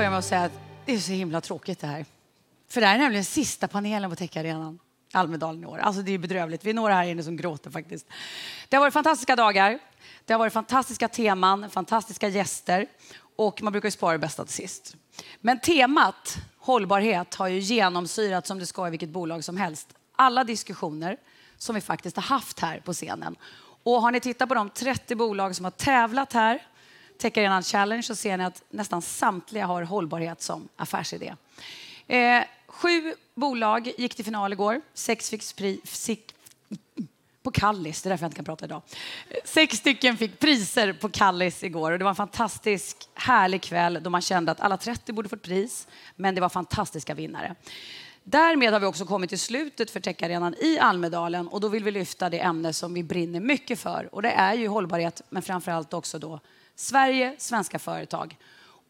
Jag börja med att säga att det är så himla tråkigt det här. För det här är nämligen sista panelen på Techarenan. Almedalen i år. Alltså det är bedrövligt. Vi är några här inne som gråter faktiskt. Det har varit fantastiska dagar. Det har varit fantastiska teman, fantastiska gäster och man brukar ju spara det bästa till sist. Men temat hållbarhet har ju genomsyrat som det ska i vilket bolag som helst. Alla diskussioner som vi faktiskt har haft här på scenen. Och har ni tittat på de 30 bolag som har tävlat här, Tech Challenge, så ser ni att nästan samtliga har hållbarhet som affärsidé. Eh, sju bolag gick till final igår. Sex fick pris på Kallis, det är därför jag inte kan prata idag. Sex stycken fick priser på Kallis igår och det var en fantastisk härlig kväll då man kände att alla 30 borde fått pris, men det var fantastiska vinnare. Därmed har vi också kommit till slutet för Techarenan i Almedalen och då vill vi lyfta det ämne som vi brinner mycket för och det är ju hållbarhet, men framför allt också då Sverige, svenska företag.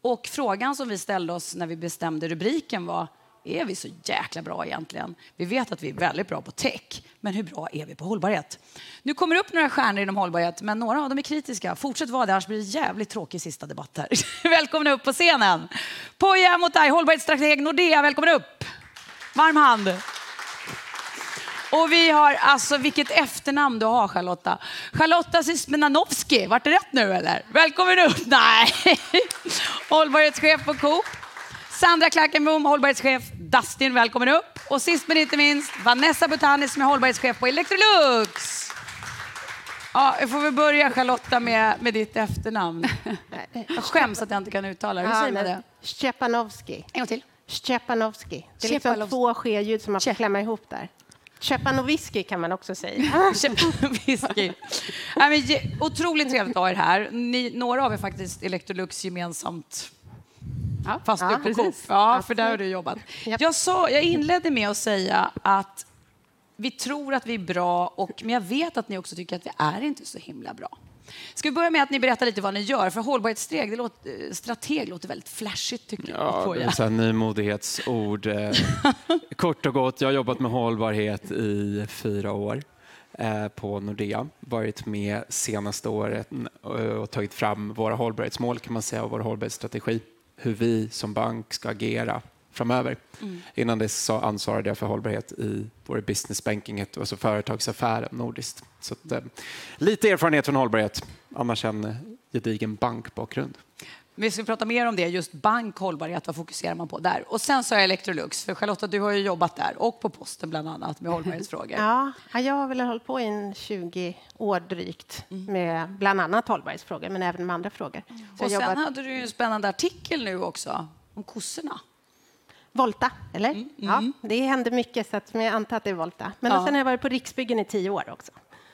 Och frågan som vi ställde oss när vi bestämde rubriken var är vi så jäkla bra egentligen? Vi vet att vi är väldigt bra på tech, men hur bra är vi på hållbarhet? Nu kommer det upp några stjärnor inom hållbarhet, men några av dem är kritiska. Fortsätt vara det, annars blir det jävligt tråkig sista debatt här. välkomna upp på scenen. Poja mot dig, hållbarhetsstrateg Nordea, välkommen upp. Varm hand. Och vi har, alltså vilket efternamn du har Charlotta. Charlotta Sysmenanovski, vart det rätt nu eller? Välkommen upp. Nej. Hållbarhetschef på Coop. Sandra Klackenbom, hållbarhetschef. Dustin, välkommen upp. Och sist men inte minst Vanessa Butani som är hållbarhetschef på Electrolux. Ja, jag får väl börja Charlotta med, med ditt efternamn. Jag skäms att jag inte kan uttala det. Hur säger man det? Stepanovski. En gång till. Stepanovski. Det är liksom två ske-ljud som man får klämma ihop där. Chepanoviski kan man också säga. Chepanoviski. otroligt trevligt att ha er här. Ni, några av er faktiskt Electrolux gemensamt Ja, fast ja, du på Coop. Ja, för där har du jobbat. Jag, sa, jag inledde med att säga att vi tror att vi är bra, och, men jag vet att ni också tycker att vi är inte så himla bra. Ska vi börja med att ni berättar lite vad ni gör? För hållbarhetsstrateg, det låter, strateg låter väldigt flashigt tycker jag. Ja, är så nymodighetsord. Eh, kort och gott, jag har jobbat med hållbarhet i fyra år eh, på Nordea. Varit med senaste året och tagit fram våra hållbarhetsmål kan man säga och vår hållbarhetsstrategi hur vi som bank ska agera framöver. Mm. Innan dess så ansvarade jag för hållbarhet i vår business banking, alltså företagsaffären nordiskt. Så att, eh, lite erfarenhet från hållbarhet, annars en gedigen bankbakgrund. Vi ska prata mer om det, just bank hållbarhet, vad fokuserar man på där? Och sen så är Electrolux, för Charlotta, du har ju jobbat där och på posten bland annat med hållbarhetsfrågor. Ja, jag har väl hållit på i 20 år drygt mm. med bland annat hållbarhetsfrågor, men även med andra frågor. Så och sen jobbat... hade du ju en spännande artikel nu också om kossorna. Volta, eller? Mm, mm. Ja, det händer mycket, så att, jag antar att det är Volta. Men ja. sen har jag varit på Riksbyggen i tio år också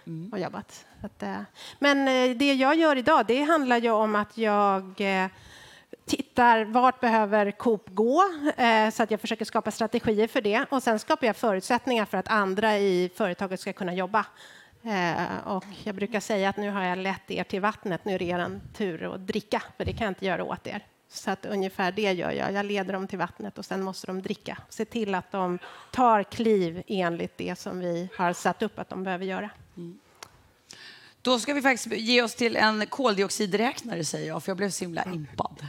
mm. och jobbat. Att, eh, men eh, det jag gör idag, det handlar ju om att jag eh, tittar vart behöver Coop gå så att jag försöker skapa strategier för det och sen skapar jag förutsättningar för att andra i företaget ska kunna jobba. Och jag brukar säga att nu har jag lett er till vattnet, nu är det er tur att dricka, för det kan jag inte göra åt er. Så att ungefär det gör jag. Jag leder dem till vattnet och sen måste de dricka. Se till att de tar kliv enligt det som vi har satt upp att de behöver göra. Mm. Då ska vi faktiskt ge oss till en koldioxidräknare, säger jag, för jag blev så himla impad.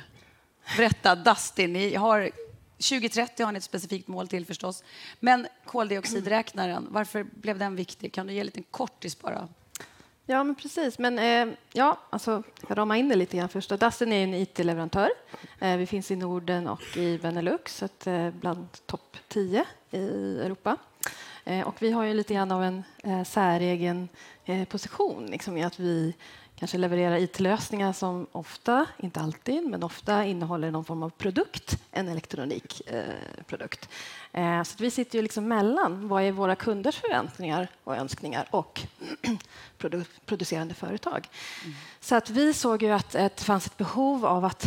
Berätta, Dustin, ni har 2030 har ni ett specifikt mål till förstås. Men koldioxidräknaren, varför blev den viktig? Kan du ge en liten kortis bara? Ja, men precis. Men eh, ja, alltså, jag ramar in det lite grann först. Dustin är en IT-leverantör. Eh, vi finns i Norden och i Benelux, så att, eh, bland topp 10 i Europa. Eh, och vi har ju lite grann av en eh, säregen eh, position liksom, i att vi kanske levererar IT-lösningar som ofta, inte alltid, men ofta innehåller någon form av produkt, en elektronikprodukt. Eh, så vi sitter ju liksom mellan vad är våra kunders förväntningar och önskningar och produ producerande företag. Mm. Så att vi såg ju att det fanns ett behov av att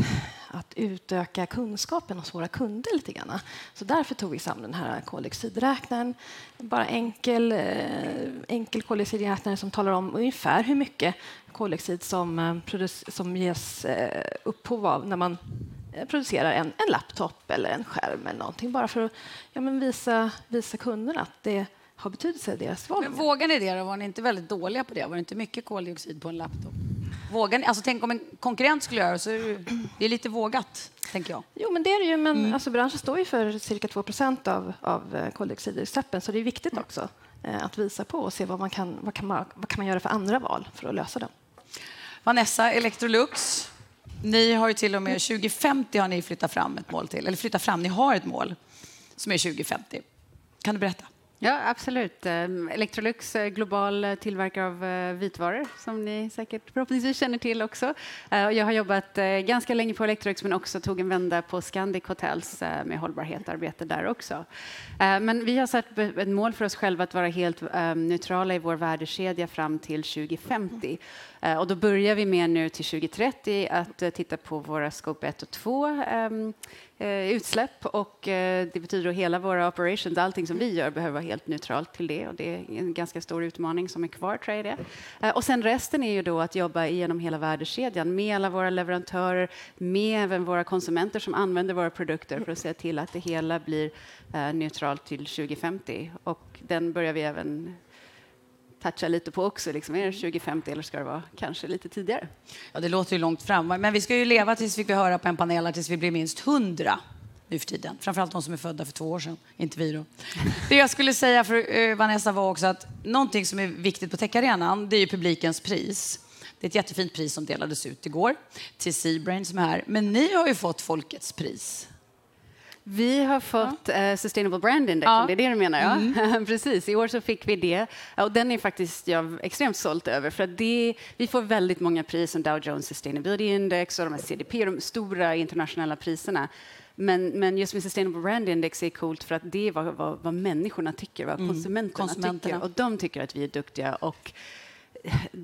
att utöka kunskapen hos våra kunder lite grann. Så därför tog vi fram den här koldioxidräknaren. Bara enkel, eh, enkel koldioxidräknare som talar om ungefär hur mycket koldioxid som, eh, som ges eh, upphov av när man producerar en, en laptop eller en skärm eller någonting. Bara för att ja, men visa, visa kunderna att det har betydelse i deras val. Men vågar ni det? Då? Var ni inte väldigt dåliga på det? Var det inte mycket koldioxid på en laptop? Vågar ni? Alltså, tänk om en konkurrent skulle göra så är det, det är lite vågat, tänker jag. Jo, men det är det ju. Men alltså, branschen står ju för cirka 2 av, av eh, koldioxidutsläppen, så det är viktigt också eh, att visa på och se vad man, kan, vad, kan man, vad kan man göra för andra val för att lösa det. Vanessa, Electrolux, ni har ju till och med 2050 har ni flyttat fram ett mål till, eller flyttat fram, ni har ett mål som är 2050. Kan du berätta? Ja, absolut. Ehm, Electrolux eh, global eh, tillverkare av eh, vitvaror som ni säkert förhoppningsvis känner till också. Jag har jobbat ganska länge på Electrolux men också tog en vända på Scandic Hotels med hållbarhetsarbete där också. Men vi har satt ett mål för oss själva att vara helt ehm, neutrala i vår värdekedja fram till 2050. Och då börjar vi med nu till 2030 att titta på våra scope 1 och 2 Eh, utsläpp och eh, det betyder att hela våra operations, allting som vi gör behöver vara helt neutralt till det och det är en ganska stor utmaning som är kvar tror jag det. Eh, och sen resten är ju då att jobba genom hela värdekedjan med alla våra leverantörer, med även våra konsumenter som använder våra produkter för att se till att det hela blir eh, neutralt till 2050 och den börjar vi även toucha lite på också. Liksom, är det 2050 eller ska det vara kanske lite tidigare? Ja, det låter ju långt fram. Men vi ska ju leva tills vi får höra på en panel tills vi blir minst 100 nu för tiden. Framförallt de som är födda för två år sedan, inte vi då. Det jag skulle säga för eh, Vanessa var också att någonting som är viktigt på Techarenan, det är ju publikens pris. Det är ett jättefint pris som delades ut igår till Seabrain som är här. Men ni har ju fått Folkets pris. Vi har fått ja. uh, Sustainable Brand Index, ja. det är det du menar? Ja? Mm. Precis, i år så fick vi det. Och den är faktiskt jag extremt stolt över. För att det, vi får väldigt många pris som Dow Jones Sustainability Index och de här CDP, de stora internationella priserna. Men, men just med Sustainable Brand Index är coolt för att det är vad, vad, vad människorna tycker, vad mm. konsumenterna, konsumenterna, tycker. Och de tycker att vi är duktiga. Och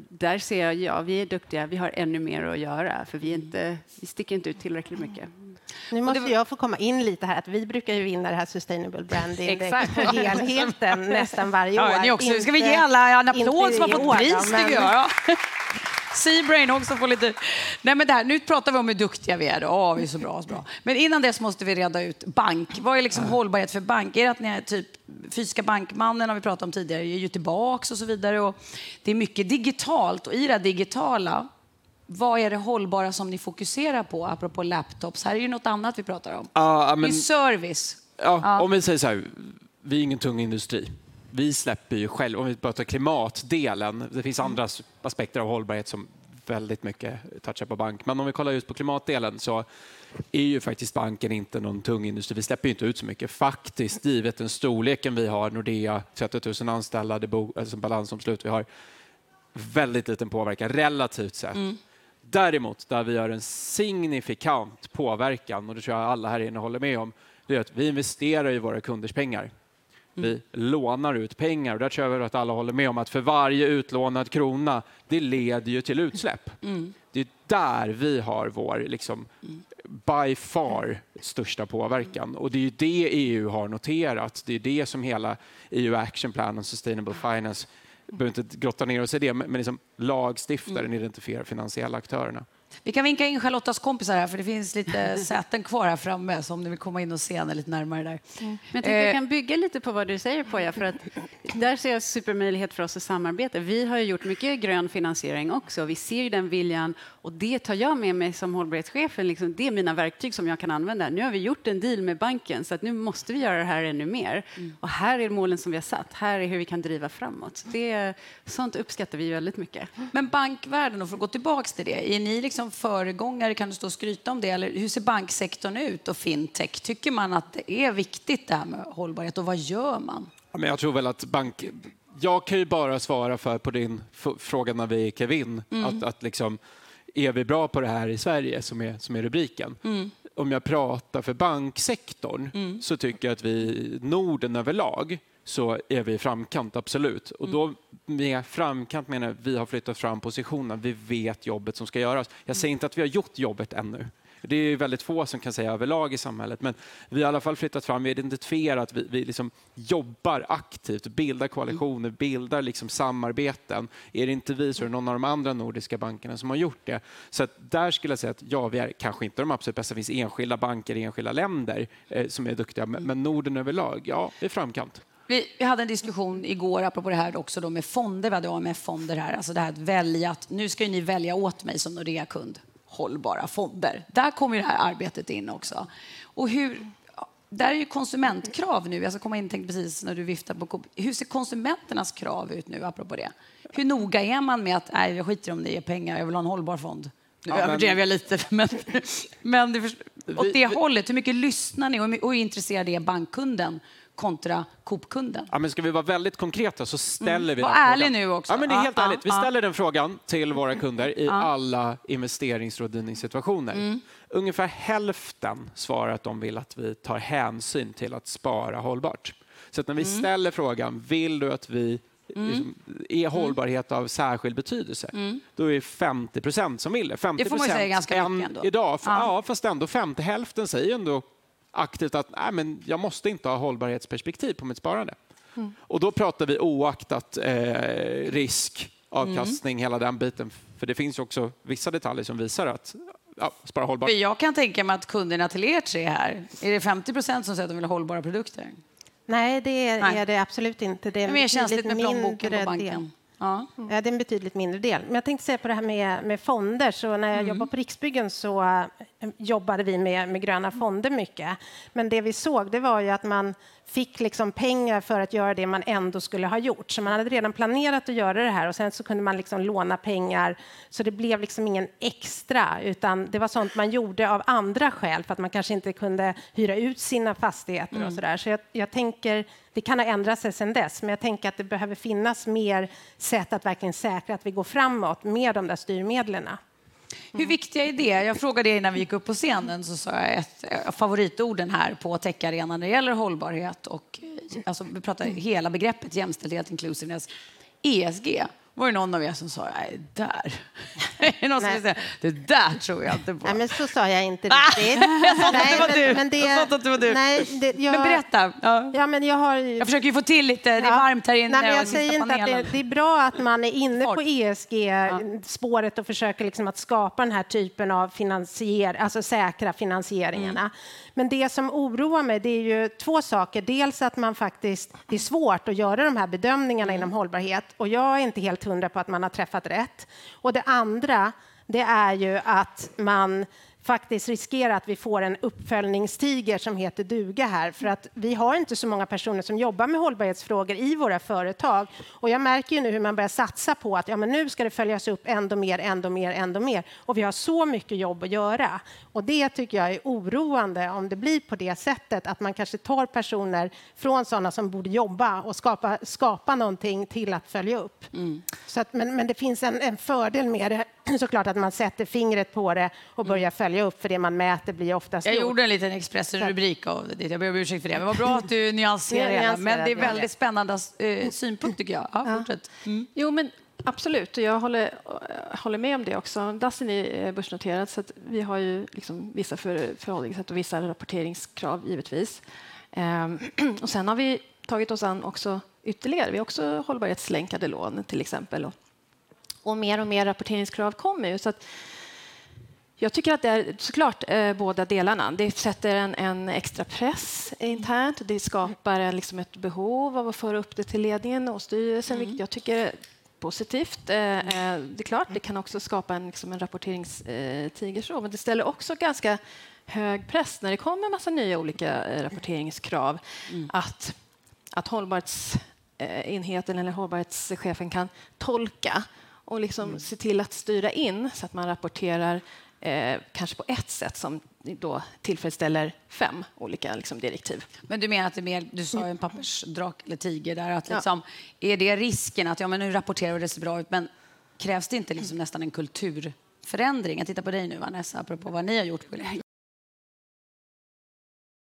där ser jag, ja, vi är duktiga, vi har ännu mer att göra, för vi, inte, vi sticker inte ut tillräckligt mycket. Nu måste var... jag få komma in lite här. Att vi brukar ju vinna det här Sustainable Brand Index på helheten nästan varje år. Ja, också. Ska vi ge alla en applåd som har fått pris, men... tycker jag. Seabrain också får lite... Nej, men där, nu pratar vi om hur duktiga vi är. Då. Oh, vi är så bra, så bra. Men innan dess måste vi reda ut bank. Vad är liksom hållbarhet för bank? Är det att ni är typ fysiska bankmannen har vi pratat om tidigare, är ju tillbaks och så vidare. Och det är mycket digitalt och i det digitala vad är det hållbara som ni fokuserar på, apropå laptops? Här är ju något annat vi pratar om. Ja, men, det är service. Ja, ja, Om vi säger så här, vi är ingen tung industri. Vi släpper ju själv, om vi pratar klimatdelen, det finns andra aspekter av hållbarhet som väldigt mycket touchar på bank. Men om vi kollar just på klimatdelen så är ju faktiskt banken inte någon tung industri. Vi släpper inte ut så mycket. Faktiskt, givet den storleken vi har, Nordea, 30 000 anställda, det bo, alltså balansomslut vi har, väldigt liten påverkan relativt sett. Mm. Däremot, där vi har en signifikant påverkan, och det tror jag alla här inne håller med om, det är att vi investerar i våra kunders pengar. Mm. Vi lånar ut pengar och där tror jag att alla håller med om att för varje utlånad krona, det leder ju till utsläpp. Mm. Det är där vi har vår liksom, by far största påverkan. Och det är det EU har noterat. Det är det som hela EU Action Plan och Sustainable Finance behöver inte grotta ner oss i det, men liksom lagstiftaren mm. identifierar finansiella aktörerna. Vi kan vinka in Charlottas kompisar här, för det finns lite säten kvar här framme, så om ni vill komma in och se henne lite närmare där. Mm. Men jag eh. kan bygga lite på vad du säger, Poja, för att där ser jag supermöjlighet för oss att samarbeta. Vi har gjort mycket grön finansiering också. Vi ser den viljan och det tar jag med mig som hållbarhetschef. Liksom, det är mina verktyg som jag kan använda. Nu har vi gjort en deal med banken, så att nu måste vi göra det här ännu mer. Mm. Och här är målen som vi har satt. Här är hur vi kan driva framåt. Det, sånt uppskattar vi väldigt mycket. Men bankvärlden, och för att gå tillbaka till det, är ni liksom föregångare? Kan du stå och skryta om det? Eller hur ser banksektorn ut och fintech? Tycker man att det är viktigt det här med hållbarhet och vad gör man? Ja, men jag tror väl att bank... Jag kan ju bara svara för på din fråga när vi gick in. Mm. Att, att liksom, är vi bra på det här i Sverige, som är, som är rubriken. Mm. Om jag pratar för banksektorn mm. så tycker jag att vi Norden överlag så är vi i framkant, absolut. Och då med framkant menar jag vi har flyttat fram positionerna. Vi vet jobbet som ska göras. Jag säger inte att vi har gjort jobbet ännu. Det är väldigt få som kan säga överlag i samhället, men vi har i alla fall flyttat fram, vi har identifierat, vi, vi liksom jobbar aktivt, bildar koalitioner, bildar liksom samarbeten. Är det inte vi så är det någon av de andra nordiska bankerna som har gjort det. Så där skulle jag säga att ja, vi är kanske inte de absolut bästa, det finns enskilda banker i enskilda länder eh, som är duktiga, men, men Norden överlag, ja, är framkant. Vi, vi hade en diskussion igår apropå det här också då med fonder. Vi hade AMF-fonder här. Alltså det här att välja att nu ska ni välja åt mig som Nordea-kund hållbara fonder. Där kommer det här arbetet in också. Och hur, där är ju konsumentkrav nu. Jag ska komma in tänkte precis när du viftar på Hur ser konsumenternas krav ut nu apropå det? Hur noga är man med att nej, jag skiter om det ger pengar, jag vill ha en hållbar fond? Nu ja, överdrev jag lite, men, men det, åt det vi, hållet. Hur mycket lyssnar ni och hur intresserad är bankkunden kontra Coop-kunden? Ja, men ska vi vara väldigt konkreta så ställer mm. vi Var den ärlig nu också. Ja, men det är helt ja, ärligt. Vi ställer den frågan till våra kunder i alla investeringsrådgivningssituationer. Mm. Ungefär hälften svarar att de vill att vi tar hänsyn till att spara hållbart. Så när vi mm. ställer frågan, vill du att vi Mm. Liksom, är hållbarhet av särskild betydelse. Mm. Då är det 50 procent som vill det. 50 det får man säga ganska mycket ändå. Idag, för, ja. ja. fast ändå 50, hälften säger ändå aktivt att Nej, men jag måste inte ha hållbarhetsperspektiv på mitt sparande. Mm. Och då pratar vi oaktat eh, risk, avkastning, mm. hela den biten. För det finns ju också vissa detaljer som visar att ja, spara hållbart. Jag kan tänka mig att kunderna till er tre här, är det 50 procent som säger att de vill ha hållbara produkter? Nej, det är, Nej. är det absolut inte. Det är mer känsligt med plånboken på banken. Del. Ja. ja. det är en betydligt mindre del. Men jag tänkte säga på det här med, med fonder. Så när jag mm. jobbade på Riksbyggen så äh, jobbade vi med, med gröna fonder mycket. Men det vi såg det var ju att man fick liksom pengar för att göra det man ändå skulle ha gjort. Så man hade redan planerat att göra det här och sen så kunde man liksom låna pengar. Så det blev liksom ingen extra, utan det var sånt man gjorde av andra skäl för att man kanske inte kunde hyra ut sina fastigheter mm. och så där. Så jag, jag, tänker, det kan ha ändrat sig sen dess, men jag tänker att det behöver finnas mer sätt att verkligen säkra att vi går framåt med de där styrmedlen. Hur viktiga är det? Jag frågade innan vi gick upp på scenen så sa jag ett av favoritorden här på techarenan när det gäller hållbarhet och alltså, vi pratar hela begreppet jämställdhet, inclusiveness, ESG var det någon av er som sa nej, där. någon som säga, det där tror jag inte på. Nej, men så sa jag inte riktigt. jag sa att det var du. Men det, jag att det var du. Nej, det, jag, men berätta. Ja. ja. men jag, har, jag försöker ju få till lite, ja. det är varmt här inne. Nej, men jag säger inte att det, det, är bra att man är inne på ESG-spåret och försöker liksom att skapa den här typen av finansier, alltså säkra finansieringarna. Mm. Men det som oroar mig det är ju två saker. Dels att man faktiskt, det är svårt att göra de här bedömningarna mm. inom hållbarhet och jag är inte helt hundra på att man har träffat rätt. Och det andra, det är ju att man faktiskt riskera att vi får en uppföljningstiger som heter duga här. För att vi har inte så många personer som jobbar med hållbarhetsfrågor i våra företag. Och jag märker ju nu hur man börjar satsa på att ja, men nu ska det följas upp ändå mer, ändå mer, ändå mer. Och vi har så mycket jobb att göra. Och det tycker jag är oroande om det blir på det sättet att man kanske tar personer från sådana som borde jobba och skapa, skapa någonting till att följa upp. Mm. Så att, men, men det finns en, en fördel med det såklart att man sätter fingret på det och börjar mm. följa upp för det man mäter blir oftast Jag gjorde en liten Expressen-rubrik av det. Jag ber om ursäkt för det. Men vad bra att du nyanserar det. Men det är väldigt spännande eh, synpunkt tycker jag. Ja, fortsätt. Mm. Jo, men absolut. Jag håller, håller med om det också. Dassen är börsnoterad så vi har ju liksom vissa för, förhållningssätt och vissa rapporteringskrav givetvis. Ehm, och sen har vi tagit oss an också ytterligare. Vi har också hållbarhetslänkade lån till exempel. Och och mer och mer rapporteringskrav kommer. Så jag tycker att det är såklart eh, båda delarna. Det sätter en, en, extra press internt. Det skapar en, liksom ett behov av att föra upp det till ledningen och styrelsen, mm. vilket jag tycker är positivt. Eh, eh det är klart, det kan också skapa en, liksom en rapporteringstiger, eh, men det ställer också ganska hög press när det kommer en massa nya olika eh, rapporteringskrav. Mm. Att, att hållbarhetsenheten eller hållbarhetschefen kan tolka och liksom mm. se till att styra in så att man rapporterar eh, kanske på ett sätt som då tillfredsställer fem olika liksom, direktiv. Men du menar att det är mer, du sa en pappersdrak eller tiger där, att liksom, ja. är det risken att ja, men nu rapporterar det ser bra ut, men krävs det inte liksom nästan en kulturförändring? Jag tittar på dig nu Vanessa, apropå vad ni har gjort.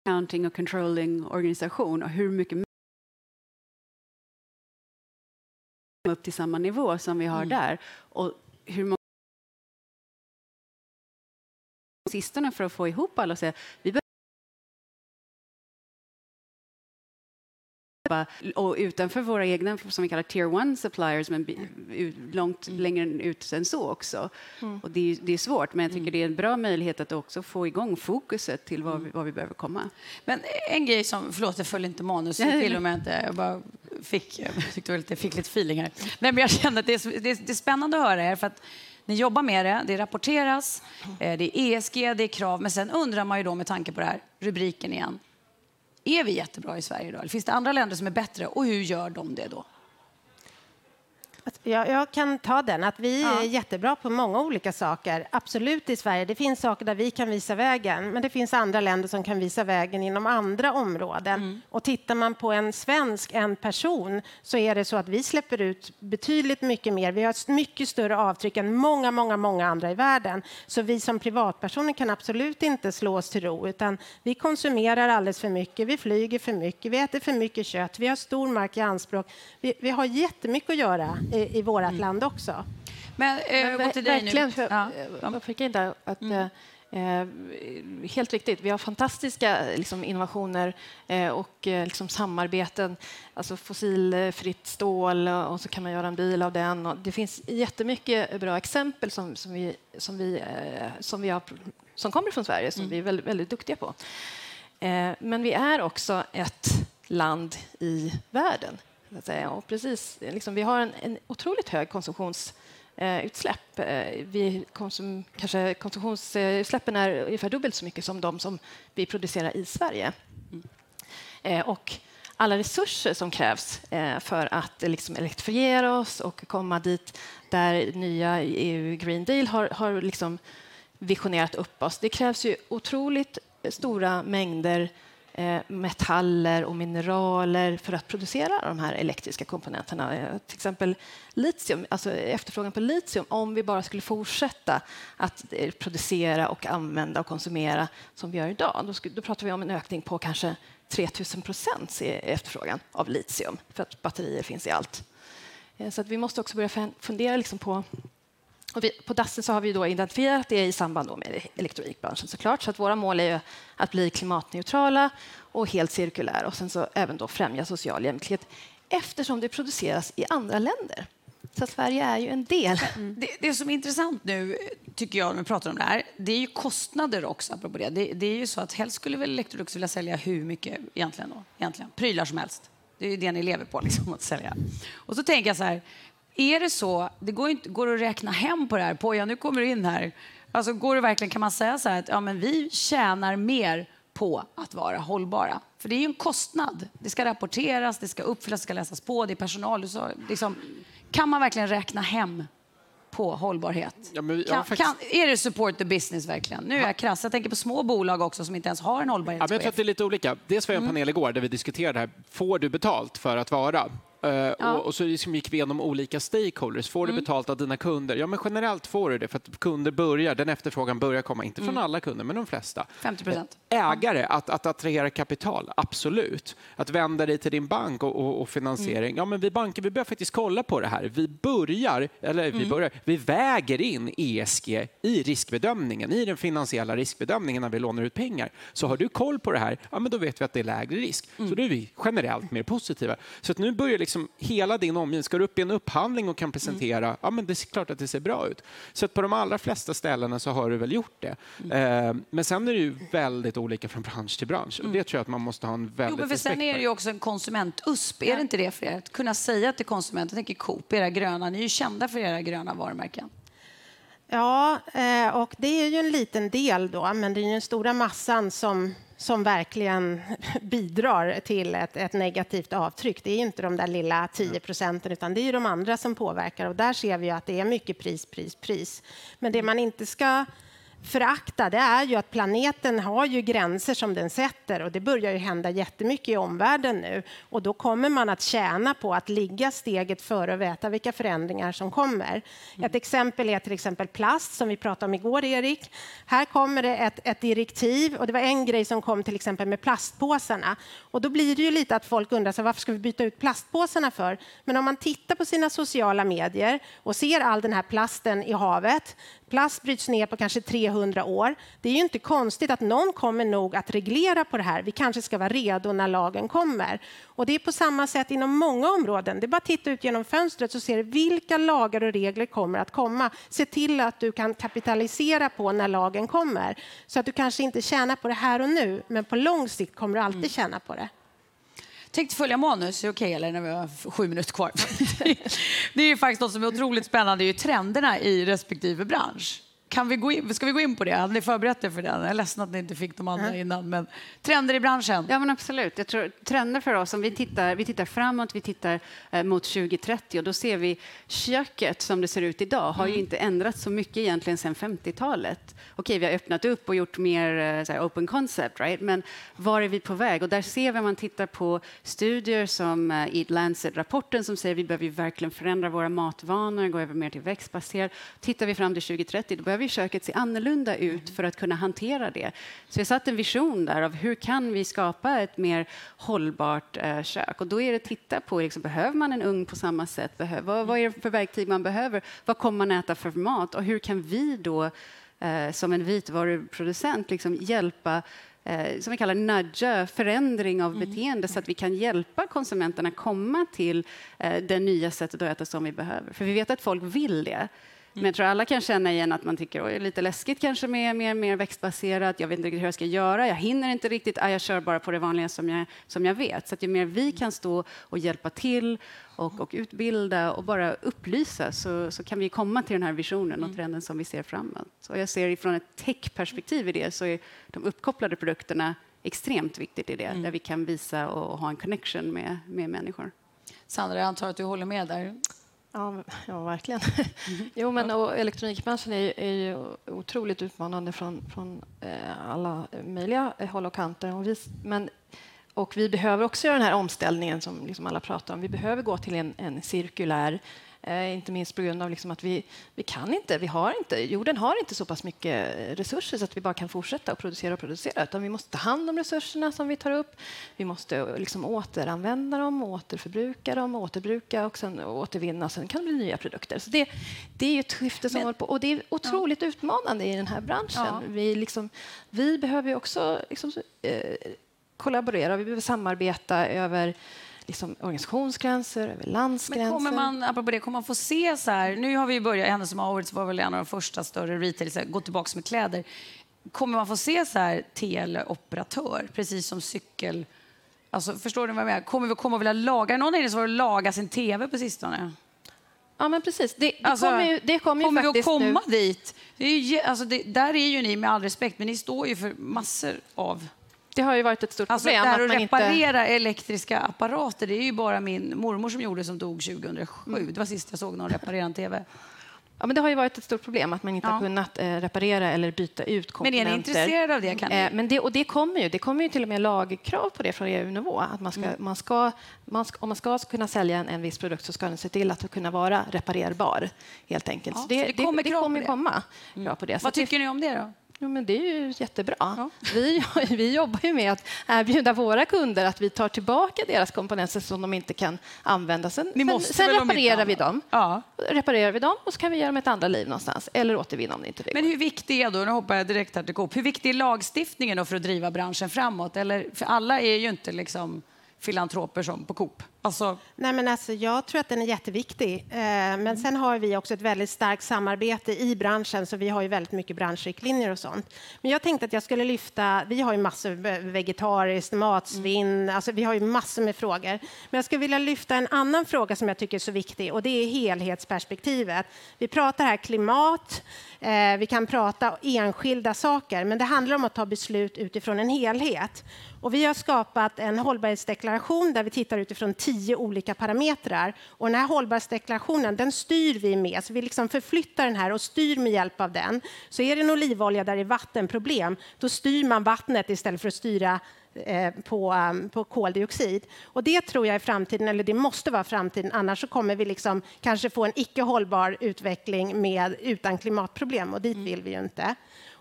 Accounting och controlling organisation och hur mycket upp till samma nivå som vi har mm. där. Och hur många sistone för att få ihop alla och säga vi och utanför våra egna, som vi kallar tier one suppliers, men långt mm. längre ut än så också. Mm. Och det är, det, är, svårt, men jag tycker mm. det är en bra möjlighet att också få igång fokuset till vad vi, vad vi behöver komma. Men en grej som, förlåt, jag följde inte manus till och med inte, jag bara fick, eh, jag tyckte jag fick lite feeling här. Nej, men jag kände att det är, det är, det är spännande att höra er, för att ni jobbar med det, det rapporteras, eh, det är ESG, det är krav, men sen undrar man ju då med tanke på det här, rubriken igen. Är vi jättebra i Sverige då? Eller finns det andra länder som är bättre och hur gör de det då? Jag, jag, kan ta den. Att vi ja. är jättebra på många olika saker. Absolut i Sverige. Det finns saker där vi kan visa vägen, men det finns andra länder som kan visa vägen inom andra områden. Mm. Och tittar man på en svensk, en person, så är det så att vi släpper ut betydligt mycket mer. Vi har ett mycket större avtryck än många, många, många andra i världen. Så vi som privatpersoner kan absolut inte slå oss till ro, utan vi konsumerar alldeles för mycket. Vi flyger för mycket, vi äter för mycket kött, vi har stor mark i anspråk. Vi, vi har jättemycket att göra i, i vårt mm. land också. Men, eh, Men till dig verkligen, nu. Ja. Jag fick in där att mm. Eh, helt riktigt, vi har fantastiska liksom, innovationer eh, och eh, liksom, samarbeten. Alltså fossilfritt stål och så kan man göra en bil av den. Och det finns jättemycket bra exempel som, som, vi, som, vi, eh, som, vi har, som kommer från Sverige som mm. vi är väldigt, väldigt duktiga på. Eh, men vi är också ett land i världen och precis, liksom, vi har en, en otroligt hög konsumtionsutsläpp. Eh, vi konsum, kanske konsumtionsutsläppen är ungefär dubbelt så mycket som de som vi producerar i Sverige. Mm. Och alla resurser som krävs eh, för att liksom elektrifiera oss och komma dit där nya EU Green Deal har, har liksom visionerat upp oss. Det krävs ju otroligt stora mängder Eh, Eh, metaller och mineraler för att producera de här elektriska komponenterna. Eh, till exempel litium, alltså efterfrågan på litium, om vi bara skulle fortsätta att eh, producera och använda och konsumera som vi gör idag, då, skulle, då pratar vi om en ökning på kanske 3000 procent i efterfrågan av litium, för att batterier finns i allt. Så att vi måste också börja fundera liksom på vi, på Dassen så har vi då identifierat det i samband med elektronikbranschen såklart. Så att våra mål är att bli klimatneutrala och helt cirkulära och sen så även då främja social jämlikhet eftersom det produceras i andra länder. Så Sverige är ju en del. Mm. Det, det, som är intressant nu, tycker jag, när vi pratar om det här, det är ju kostnader också. Apropå det. Det, det är ju så att helst skulle väl Electrolux vilja sälja hur mycket egentligen då? Egentligen. Prylar som helst. Det är ju det ni lever på, liksom, att sälja. Och så tänker jag så här, är det så, det går, inte, går att räkna hem på det här, Poja, nu kommer du in här. Alltså, går det verkligen, kan man säga så här att ja, men vi tjänar mer på att vara hållbara? För det är ju en kostnad. Det ska rapporteras, det ska uppfyllas, det ska läsas på, det är personal. Så, liksom, kan man verkligen räkna hem på hållbarhet? Ja, men, kan, faktiskt... kan, är det support the business verkligen? Nu är jag krass. Jag tänker på små bolag också som inte ens har en hållbarhetschef. Ja, jag tror att det är lite olika. Dels var jag en mm. panel igår där vi diskuterade det här. Får du betalt för att vara? Ja. och, och, så liksom gick vi igenom olika stakeholders. Får mm. du betalt av dina kunder? Ja, men generellt får du det för att kunder börjar, den efterfrågan börjar komma, inte från mm. alla kunder, men de flesta. 50 procent. Ägare, att, att attrahera kapital, absolut. Att vända dig till din bank och, och, och finansiering. Mm. Ja, men vi banker, vi börjar faktiskt kolla på det här. Vi börjar, eller vi mm. börjar, vi väger in ESG i riskbedömningen, i den finansiella riskbedömningen när vi lånar ut pengar. Så har du koll på det här, ja, men då vet vi att det är lägre risk. Så mm. då är vi generellt mer positiva. Så att nu börjar liksom liksom hela din omgivning, ska du upp i en upphandling och kan presentera, mm. ja men det är klart att det ser bra ut. Så att på de allra flesta ställena så har du väl gjort det. Mm. Eh, men sen är det ju väldigt olika från bransch till bransch och det mm. tror jag att man måste ha en väldigt jo, men Sen är det ju också en konsument-USP, är det inte det för er? Att kunna säga till konsumenten, jag tänker Coop, era gröna, ni är ju kända för era gröna varumärken. Ja, eh, och det är ju en liten del då, men det är den stora massan som som verkligen bidrar till ett, ett, negativt avtryck. Det är inte de där lilla 10 procenten, utan det är de andra som påverkar. Och där ser vi att det är mycket pris, pris, pris. Men det man inte ska förakta det är ju att planeten har ju gränser som den sätter och det börjar ju hända jättemycket i omvärlden nu och då kommer man att tjäna på att ligga steget före och veta vilka förändringar som kommer. Mm. Ett exempel är till exempel plast som vi pratade om igår, Erik. Här kommer det ett, ett, direktiv och det var en grej som kom till exempel med plastpåsarna och då blir det ju lite att folk undrar så varför ska vi byta ut plastpåsarna för? Men om man tittar på sina sociala medier och ser all den här plasten i havet, Plast bryts ner på kanske 300 år. Det är ju inte konstigt att någon kommer nog att reglera på det här. Vi kanske ska vara redo när lagen kommer. Och det är på samma sätt inom många områden. Det är bara att titta ut genom fönstret så ser du vilka lagar och regler kommer att komma. Se till att du kan kapitalisera på när lagen kommer. Så att du kanske inte tjänar på det här och nu, men på lång sikt kommer du alltid mm. tjäna på det. Tänkte följa manus, är okej eller när vi har sju minuter kvar? det är faktiskt något som är otroligt spännande, det är ju trenderna i respektive bransch. Kan vi gå in, ska vi gå in på det? Hade ni förberett er för det? Jag är ledsen att ni inte fick de andra mm. innan. Men trender i branschen? Ja, men absolut. Jag tror, trender för oss, om vi tittar, vi tittar framåt, vi tittar eh, mot 2030 och då ser vi köket som det ser ut idag har mm. ju inte ändrats så mycket egentligen sedan 50-talet. Okej, vi har öppnat upp och gjort mer eh, open concept, right? men var är vi på väg? Och där ser vi, om man tittar på studier som eh, i Lancet-rapporten som säger att vi behöver verkligen förändra våra matvanor, gå över mer till växtbaserat. Tittar vi fram till 2030, då behöver köket se annorlunda ut för att kunna hantera det. Så vi har satt en vision där av hur kan vi skapa ett mer hållbart eh, kök? Och då är det att titta på, liksom, behöver man en ugn på samma sätt? Behöver, vad, vad är det för verktyg man behöver? Vad kommer man äta för mat? Och hur kan vi då eh, som en vitvaruproducent liksom hjälpa eh, som vi kallar nudga, förändring av mm. beteende så att vi kan hjälpa konsumenterna komma till eh, det nya sättet att äta som vi behöver. För vi vet att folk vill det. Men jag tror alla kan känna igen att man tycker att det är lite läskigt kanske med mer, mer växtbaserat. Jag vet inte riktigt hur jag ska göra. Jag hinner inte riktigt. Ah, jag kör bara på det vanliga som jag, som jag vet. Så att ju mer vi kan stå och hjälpa till och, och utbilda och bara upplysa så, så kan vi komma till den här visionen och mm. trenden som vi ser framåt. Och jag ser ifrån ett tech-perspektiv i det så är de uppkopplade produkterna extremt viktigt i det, mm. där vi kan visa och ha en connection med, med människor. Sandra, jag antar att du håller med där? Ja, ja verkligen. Mm. jo, men och elektronikbranschen är är ju otroligt utmanande från, från eh, alla möjliga håll och kanter. Och vi, men, och vi behöver också göra den här omställningen som liksom alla pratar om. Vi behöver gå till en, en cirkulär Eh, inte minst på grund av liksom att vi, vi kan inte, vi har inte, jorden har inte så pass mycket resurser så att vi bara kan fortsätta att producera och producera, utan vi måste ta hand om resurserna som vi tar upp. Vi måste liksom återanvända dem, återförbruka dem, återbruka och sen återvinna. Sen kan det bli nya produkter. Så det, det är ett skifte som Men, håller på och det är otroligt ja. utmanande i den här branschen. Ja. Vi, liksom, vi behöver också liksom, eh, kollaborera, vi behöver samarbeta över liksom organisationsgränser, över landsgränser. Men kommer man, apropå det, kommer man få se så här, nu har vi börjat, Hennes Mauritz var väl en av de första större retail, gå tillbaka med kläder. Kommer man få se så här teleoperatör, precis som cykel... Alltså, förstår du vad jag menar? Kommer vi komma vilja laga, någon är det som har lagat sin tv på sistone? Ja, men precis. Det, det alltså, kommer ju, det kommer kommer ju vi att komma nu. dit? Det är ju, alltså det, där är ju ni, med all respekt, men ni står ju för massor av det har ju varit ett stort alltså, problem. Alltså, att, att reparera inte... elektriska apparater, det är ju bara min mormor som gjorde som dog 2007. Mm. Det var sist jag såg någon reparera en tv. Ja, men det har ju varit ett stort problem att man inte ja. har kunnat eh, reparera eller byta ut komponenter. Men är ni intresserade av det? Kan eh, men det, och det kommer ju. Det kommer ju till och med lagkrav på det från EU-nivå. Att man ska, mm. man ska, man ska, om man ska kunna sälja en, en viss produkt så ska den se till att kunna vara reparerbar. helt enkelt. Ja, så det, så det, kommer, det, det kommer komma mm. på det. Vad tycker ni om det? då? Jo, men det är ju jättebra. Ja. Vi, vi jobbar ju med att erbjuda våra kunder att vi tar tillbaka deras komponenter som de inte kan använda. Sen, sen, sen reparerar vi dem. Ja. Reparerar vi dem och så kan vi ge dem ett andra liv någonstans eller återvinna om det inte går. Men hur viktig är då, nu hoppar jag direkt här till Coop, hur viktig är lagstiftningen för att driva branschen framåt? Eller, för alla är ju inte liksom filantroper som på Coop? Alltså... Nej, men alltså, jag tror att den är jätteviktig. Eh, men sen har vi också ett väldigt starkt samarbete i branschen, så vi har ju väldigt mycket branschriktlinjer och sånt. Men jag tänkte att jag skulle lyfta, vi har ju massor vegetariskt, matsvinn, mm. alltså vi har ju massor med frågor. Men jag skulle vilja lyfta en annan fråga som jag tycker är så viktig och det är helhetsperspektivet. Vi pratar här klimat, eh, vi kan prata enskilda saker, men det handlar om att ta beslut utifrån en helhet. Och vi har skapat en hållbarhetsdeklaration där vi tittar utifrån tio olika parametrar. Och den här hållbarhetsdeklarationen den styr vi med, så vi liksom förflyttar den här och styr med hjälp av den. Så är det en olivolja där det är vattenproblem, då styr man vattnet istället för att styra eh, på, um, på koldioxid. Och det tror jag är framtiden, eller det måste vara framtiden, annars så kommer vi liksom kanske få en icke hållbar utveckling med, utan klimatproblem och dit vill vi ju inte.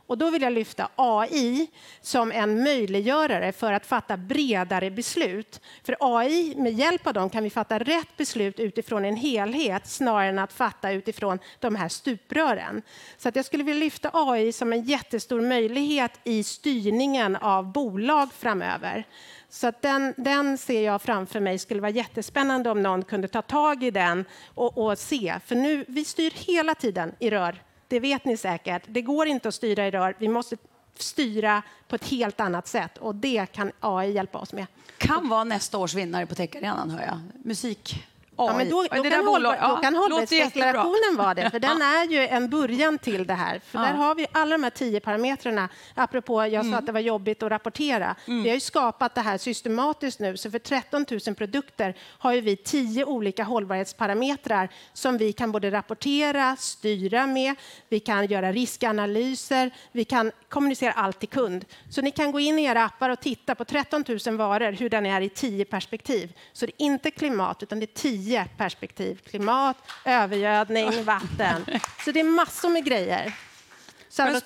Och då vill jag lyfta AI som en möjliggörare för att fatta bredare beslut. För AI, med hjälp av dem kan vi fatta rätt beslut utifrån en helhet snarare än att fatta utifrån de här stuprören. Så att jag skulle vilja lyfta AI som en jättestor möjlighet i styrningen av bolag framöver. Så den, den ser jag framför mig skulle vara jättespännande om någon kunde ta tag i den och, och se. För nu, vi styr hela tiden i rör. Det vet ni säkert. Det går inte att styra i rör. Vi måste styra på ett helt annat sätt och det kan AI hjälpa oss med. Kan vara nästa års vinnare på Techarenan, hör jag. Musik. Ja, men då, då, kan, hållbar, då kan hållbarhetsdeklarationen vara det, för den är ju en början till det här. För ja. där har vi alla de här tio parametrarna. Apropå, jag mm. sa att det var jobbigt att rapportera. Mm. Vi har ju skapat det här systematiskt nu, så för 13 000 produkter har ju vi tio olika hållbarhetsparametrar som vi kan både rapportera, styra med, vi kan göra riskanalyser, vi kan kommunicera allt till kund. Så ni kan gå in i era appar och titta på 13 000 varor, hur den är i tio perspektiv. Så det är inte klimat, utan det är tio tio perspektiv. Klimat, övergödning, vatten. Så det är massor med grejer. Den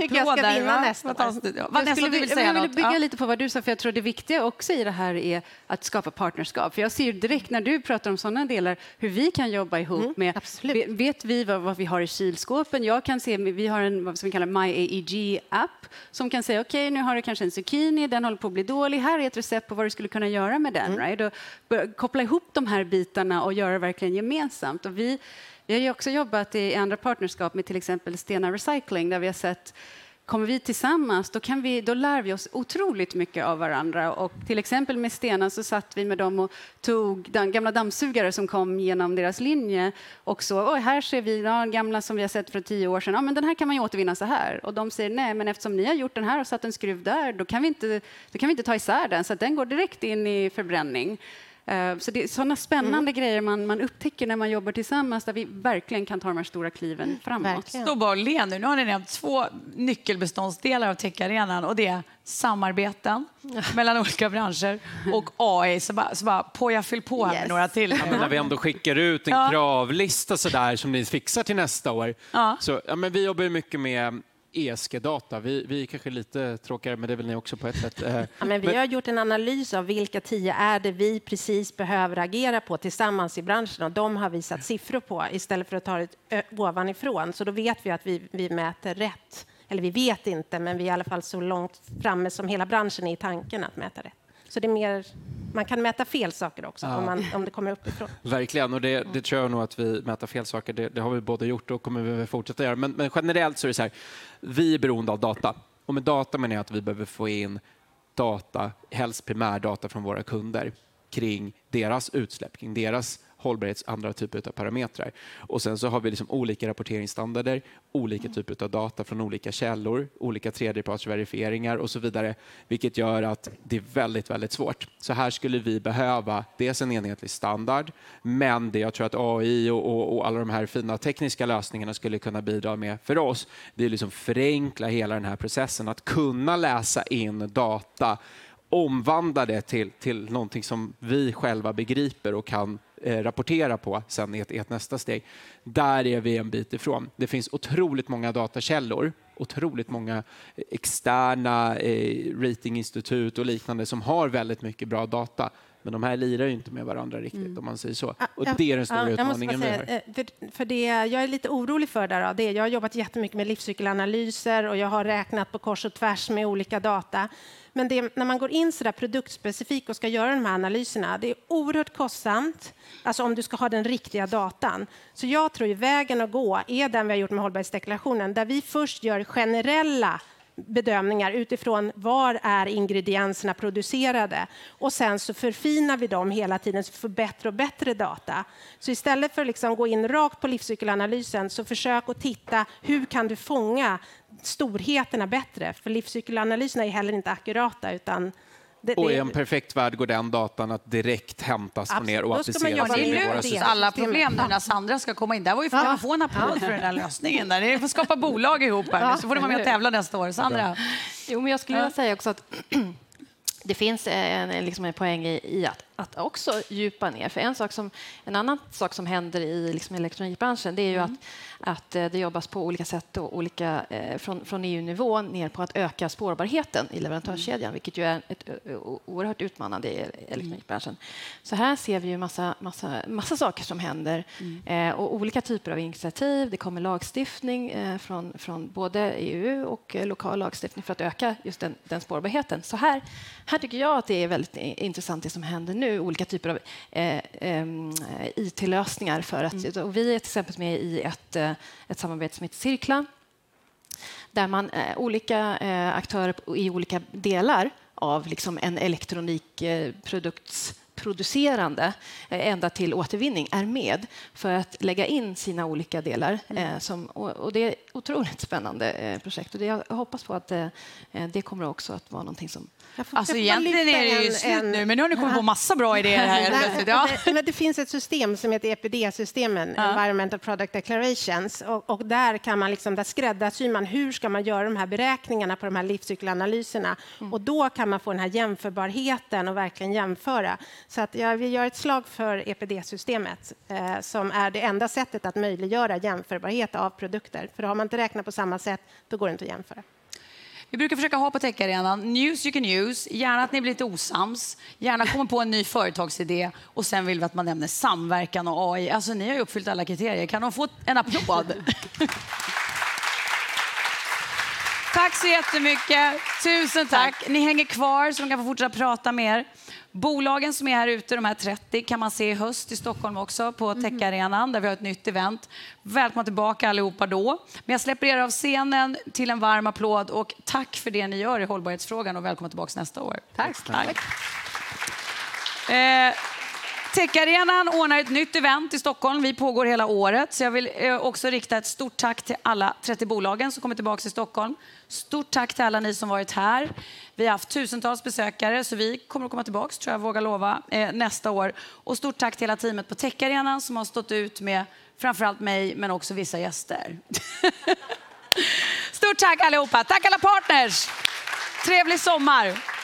tycker jag ska vinna nästa år. Vad nästa, vill säga jag vill bygga ja. lite på vad du sa, för jag tror det viktiga också i det här är att skapa partnerskap. För jag ser direkt när du pratar om sådana delar hur vi kan jobba ihop mm, med... Absolut. Vet vi vad, vad, vi har i kylskåpen? Jag kan se, vi har en vad vi kallar My AEG-app som kan säga okej, okay, nu har du kanske en zucchini, den håller på att bli dålig. Här är ett recept på vad du skulle kunna göra med den. Mm. Right? Och koppla ihop de här bitarna och göra det verkligen gemensamt. Och vi, jag har också jobbat i andra partnerskap med till exempel Stena Recycling där vi har sett Kommer vi tillsammans, då, kan vi, då lär vi oss otroligt mycket av varandra. Och till exempel med Stena så satt vi med dem och tog den gamla dammsugare som kom genom deras linje och så, Oj, här ser vi ja, gamla som vi har sett för tio år sedan, ja, men den här kan man ju återvinna så här. Och de säger nej, men eftersom ni har gjort den här och satt en skruv där, då kan vi inte, då kan vi inte ta isär den, så den går direkt in i förbränning. Eh, så det är sådana spännande mm. grejer man, man upptäcker när man jobbar tillsammans där vi verkligen kan ta de här stora kliven mm, framåt. Stå bara och le nu. Nu har ni nämnt två nyckelbeståndsdelar av techarenan och det är samarbeten mellan olika branscher och AI. Så bara, så bara poja, fyll på här yes. med några till. Ja, när vi ändå skickar ut en ja. kravlista så där, som ni fixar till nästa år. Ja. Så, ja, men vi jobbar mycket med ESG-data. Vi, vi är kanske lite tråkigare, men det är väl ni också på ett sätt. Eh, ja, men vi har gjort en analys av vilka tio är det vi precis behöver agera på tillsammans i branschen och de har vi satt siffror på istället för att ta det ovanifrån. Så då vet vi att vi, vi mäter rätt. Eller vi vet inte, men vi är i alla fall så långt framme som hela branschen är i tanken att mäta rätt. Så det är mer, man kan mäta fel saker också ja. om, man, om det kommer uppifrån. Verkligen, och det, det tror jag nog att vi mäter fel saker. Det, det har vi både gjort och kommer vi fortsätta göra. Men, men, generellt så är det så här, vi är beroende av data. Och med data menar jag att vi behöver få in data, helst primärdata från våra kunder kring deras utsläpp, kring deras hållbarhets andra typer av parametrar. Och sen så har vi liksom olika rapporteringsstandarder, olika typer av data från olika källor, olika tredjepartsverifieringar och så vidare, vilket gör att det är väldigt, väldigt svårt. Så här skulle vi behöva dels en enhetlig standard, men det jag tror att AI och, och, och alla de här fina tekniska lösningarna skulle kunna bidra med för oss, det är liksom förenkla hela den här processen, att kunna läsa in data omvandla det till, till någonting som vi själva begriper och kan rapportera på sen i ett, ett, nästa steg. Där är vi en bit ifrån. Det finns otroligt många datakällor, otroligt många externa eh, ratinginstitut och liknande som har väldigt mycket bra data. Men de här lirar ju inte med varandra riktigt mm. om man säger så. Och det är den stora ja, utmaningen säga, vi har. Eh, för, för det jag är lite orolig för där, det är, jag har jobbat jättemycket med livscykelanalyser och jag har räknat på kors och tvärs med olika data. Men det, när man går in så där produktspecifikt och ska göra de här analyserna, det är oerhört kostsamt, alltså om du ska ha den riktiga datan. Så jag tror ju vägen att gå är den vi har gjort med hållbarhetsdeklarationen, där vi först gör generella bedömningar utifrån var är ingredienserna producerade och sen så förfinar vi dem hela tiden så vi får bättre och bättre data. Så istället för att liksom gå in rakt på livscykelanalysen så försök att titta hur kan du fånga storheterna bättre? För livscykelanalyserna är heller inte akurata utan det, och i en perfekt värld går den datan att direkt hämtas Absolut. ner och appliceras i våra system. alla problem när Sandra ska komma in. Där var ju ja. få en applåd för den där lösningen. Där. Ni får skapa bolag ihop här så får ni vara med och tävla nästa år. Sandra? Jo, men jag skulle vilja säga också att det finns en, liksom en poäng i, i att att också djupa ner. För en, sak som, en annan sak som händer i liksom elektronikbranschen det är ju mm. att, att eh, det jobbas på olika sätt och olika, eh, från, från EU-nivå ner på att öka spårbarheten i leverantörskedjan, mm. vilket ju är ett, oerhört utmanande i elektronikbranschen. Så här ser vi ju massa, massa, massa saker som händer mm. eh, och olika typer av initiativ. Det kommer lagstiftning eh, från, från både EU och eh, lokal lagstiftning för att öka just den, den spårbarheten. Så här, här tycker jag att det är väldigt intressant det som händer nu, olika typer av eh, eh, IT-lösningar. För att, mm. vi är till exempel med i ett, eh, ett samarbete som heter Cirkla där man eh, olika eh, aktörer i olika delar av liksom en elektronikprodukts producerande ända till återvinning är med för att lägga in sina olika delar. Mm. som, och, det är ett otroligt spännande projekt och det, jag hoppas på att det kommer också att vara någonting som Alltså egentligen är det ju slut nu, men nu har ni kommit på massa bra idéer här. ja. det, det finns ett system som heter EPD-systemen, ja. Environmental Product Declarations, och, och, där kan man liksom, där skräddarsyr man hur ska man göra de här beräkningarna på de här livscykelanalyserna mm. och då kan man få den här jämförbarheten och verkligen jämföra. Så att jag vill göra ett slag för EPD-systemet eh, som är det enda sättet att möjliggöra jämförbarhet av produkter. För har man inte räknat på samma sätt, då går det inte att jämföra. Vi brukar försöka ha på techarenan news you can use, gärna att ni blir lite osams, gärna kommer på en ny företagsidé och sen vill vi att man nämner samverkan och AI. Alltså ni har ju uppfyllt alla kriterier. Kan de få en applåd? tack så jättemycket. Tusen tack. Ni hänger kvar så de kan få fortsätta prata med er. Bolagen som är här ute, de här 30, kan man se i höst i Stockholm också på mm. Techarenan där vi har ett nytt event. Välkomna tillbaka allihopa då. Men jag släpper er av scenen till en varm applåd och tack för det ni gör i hållbarhetsfrågan och välkomna tillbaka nästa år. Tack. tack. Eh, Techarenan ordnar ett nytt event i Stockholm. Vi pågår hela året. Så jag vill eh, också rikta ett stort tack till alla 30 bolagen som kommer tillbaka till Stockholm. Stort tack till alla ni som varit här. Vi har haft tusentals besökare, så vi kommer att komma tillbaka, tror jag vågar lova, eh, nästa år. Och stort tack till hela teamet på Techarenan som har stått ut med framförallt mig, men också vissa gäster. Stort tack allihopa. Tack alla partners. Trevlig sommar.